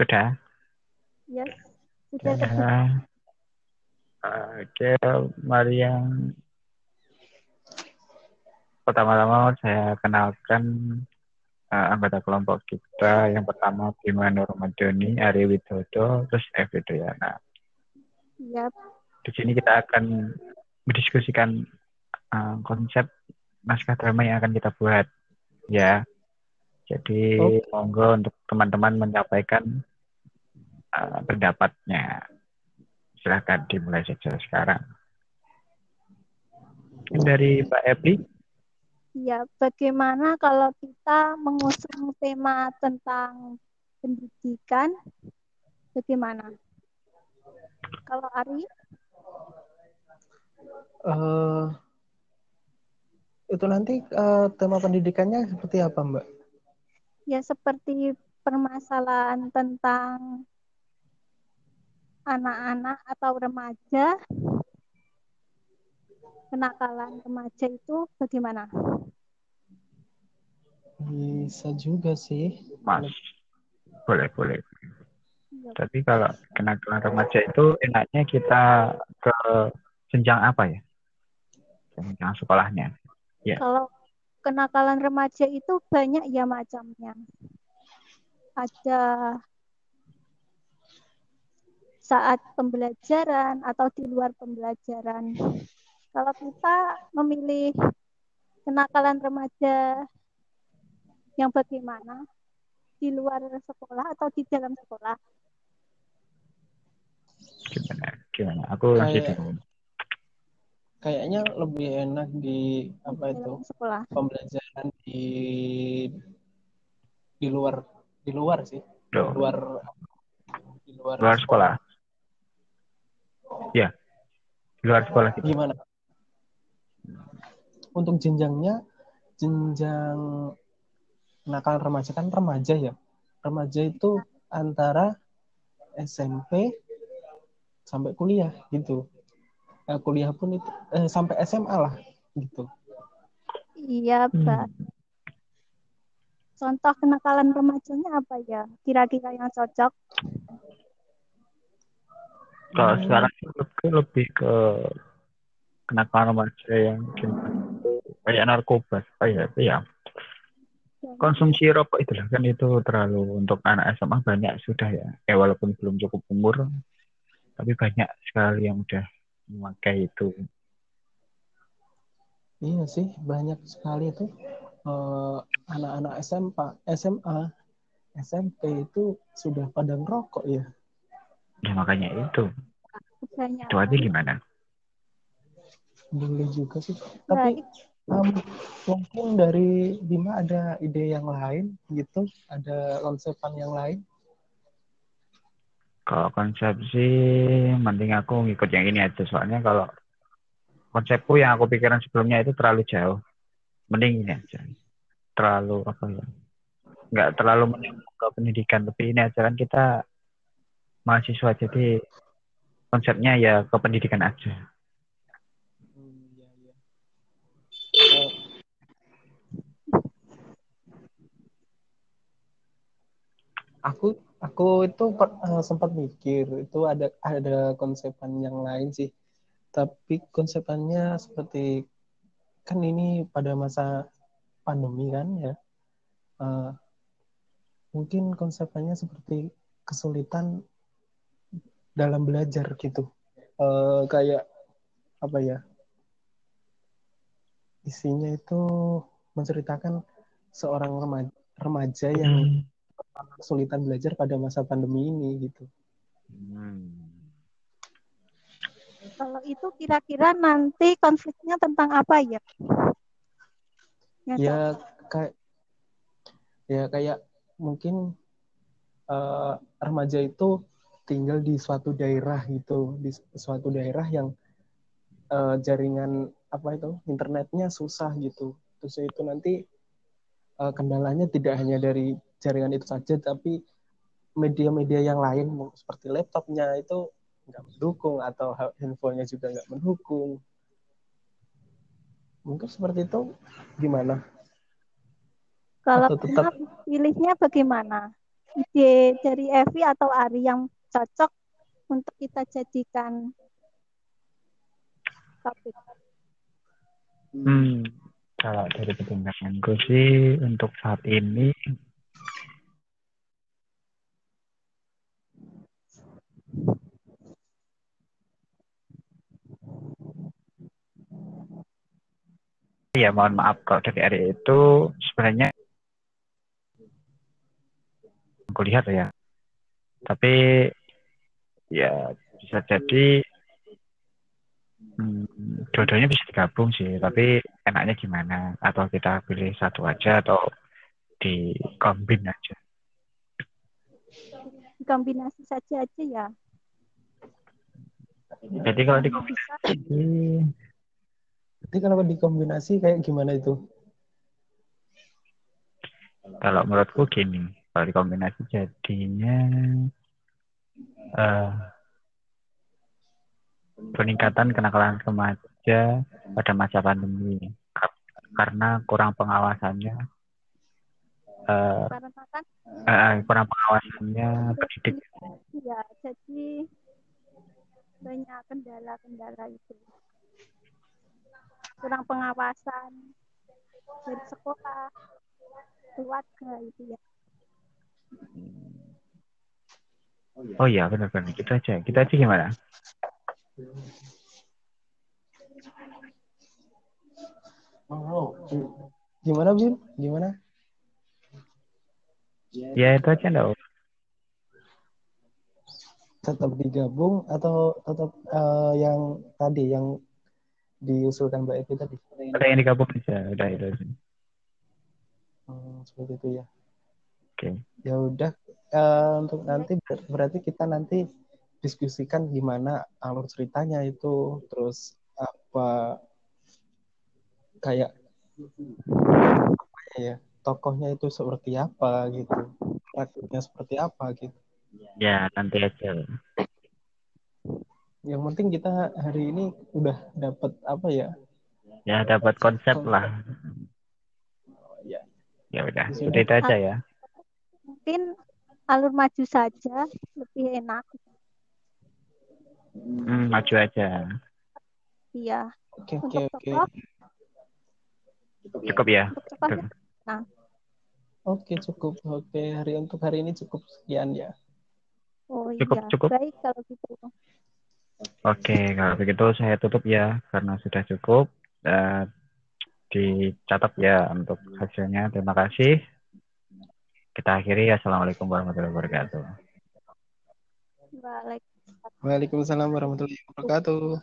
Sudah? Yes, sudah Ya. Oke, mari yang pertama-tama saya kenalkan eh, anggota kelompok kita. Yang pertama Bima Nurmadoni, Ari Widodo, terus Evi Duyana. Yap. Di sini kita akan mendiskusikan eh, konsep naskah drama yang akan kita buat. Ya. Jadi Oke. monggo untuk teman-teman menyampaikan eh, pendapatnya. Silahkan dimulai saja sekarang. Dari Pak Epi, Ya, bagaimana kalau kita mengusung tema tentang pendidikan? Bagaimana? Kalau Ari, Eh, itu nanti eh, tema pendidikannya seperti apa, Mbak? ya seperti permasalahan tentang anak-anak atau remaja, kenakalan remaja itu bagaimana? Bisa juga sih. Mas. Boleh, boleh. Ya, Tapi kalau kenakalan remaja itu enaknya kita ke jenjang apa ya? Jenjang sekolahnya. Kalau kenakalan remaja itu banyak ya macamnya. Ada saat pembelajaran atau di luar pembelajaran. Kalau kita memilih kenakalan remaja yang bagaimana? Di luar sekolah atau di dalam sekolah? Gimana? Gimana? Aku masih Kayak- bingung. Kayaknya lebih enak di Di apa itu dalam sekolah. pembelajaran di di luar di luar sih, di Loh, luar di luar, luar sekolah. Ya. Di luar sekolah gitu. Gimana? Untuk jenjangnya, jenjang kenakalan remaja kan remaja ya. Remaja itu antara SMP sampai kuliah gitu. Eh, kuliah pun itu eh, sampai SMA lah gitu. Iya, Hmm. Mbak. Contoh kenakalan remajanya apa ya? Kira-kira yang cocok? Kalau Hmm. sekarang itu lebih, ke kenakalan remaja yang gimana? Kayak narkoba. Ya, itu ya. Konsumsi rokok itulah kan itu terlalu untuk anak SMA banyak sudah ya. Ya walaupun belum cukup umur, tapi banyak sekali yang udah memakai itu. Iya sih, banyak sekali itu eh, anak-anak SMA, SMA, SMP itu sudah pada ngerokok ya. Ya makanya itu. Itu aja gimana? Boleh juga sih. Baik. Tapi em, mungkin dari Bima ada ide yang lain gitu, ada konsepan yang lain. Kalau konsep sih, mending aku ngikut yang ini aja. Soalnya kalau konsepku yang aku pikiran sebelumnya itu terlalu jauh. Mending ini aja. Terlalu apa ya? Nggak terlalu menyambung ke pendidikan. Tapi ini aja kan kita mahasiswa. Jadi konsepnya ya ke pendidikan aja. Aku aku itu eh, sempat mikir itu ada ada konsepan yang lain sih tapi konsepannya seperti kan ini pada masa pandemi kan ya Eh, mungkin konsepannya seperti kesulitan dalam belajar gitu Eh, kayak apa ya isinya itu menceritakan seorang remaja, remaja yang kesulitan belajar pada masa pandemi ini gitu. Hmm. Kalau itu kira-kira nanti konfliknya tentang apa ya? Ya kayak ya kayak mungkin eh, remaja itu tinggal di suatu daerah gitu, di suatu daerah yang eh, jaringan apa itu internetnya susah gitu. Terus itu nanti eh, kendalanya tidak hanya dari jaringan itu saja, tapi media-media yang lain seperti laptopnya itu nggak mendukung atau handphonenya juga nggak mendukung. Mungkin seperti itu gimana? Kalau Atau tetap- pilihnya bagaimana? ide dari Evi atau Ari yang cocok untuk kita jadikan topik? Hmm, kalau dari pertimbanganku sih untuk saat ini ya mohon maaf kalau dari Ari itu sebenarnya aku lihat ya tapi ya bisa jadi hmm, dua-duanya bisa digabung sih tapi enaknya gimana atau kita pilih satu aja atau dikombin aja Kombinasi saja aja ya. jadi kalau dikombinasi. Jadi kalau dikombinasi kayak gimana itu? kalau menurutku gini kalau dikombinasi jadinya eh peningkatan kenakalan remaja pada masa pandemi Kar- karena kurang pengawasannya kan eh, kurang pengawasannya pendidik ya jadi banyak kendala-kendala itu. Kurang pengawasan dari sekolah, keluarga itu ya. Oh iya benar-benar kita aja kita aja gimana Gimana, Bin? Gimana? ya itu aja enggak Tetap digabung atau tetap eh, yang tadi yang diusulkan Mbak Evi tadi? ada yang digabung aja udah itu aja. Hmm, seperti itu ya. oke Ya udah eh, untuk nanti ber- berarti kita nanti diskusikan gimana alur ceritanya itu, terus apa kayak apa ya tokohnya itu seperti apa gitu, karakternya seperti apa gitu. ya nanti aja. Yang penting kita hari ini udah dapat apa ya? ya dapat konsep lah. Ya, ya udah udah itu aja ya. Mungkin alur maju saja lebih enak. hmm, maju aja Iya. oke oke oke. cukup ya untuk tokoh Oke cukup. Oke hari untuk hari ini cukup sekian ya. Oh Cukup, iya, cukup. baik kalau gitu. Oke, kalau begitu saya tutup ya karena sudah cukup. Eh, dicatat ya untuk hasilnya. Terima kasih kita akhiri. ya Assalamualaikum warahmatullahi wabarakatuh. Waalaikumsalam warahmatullahi wabarakatuh.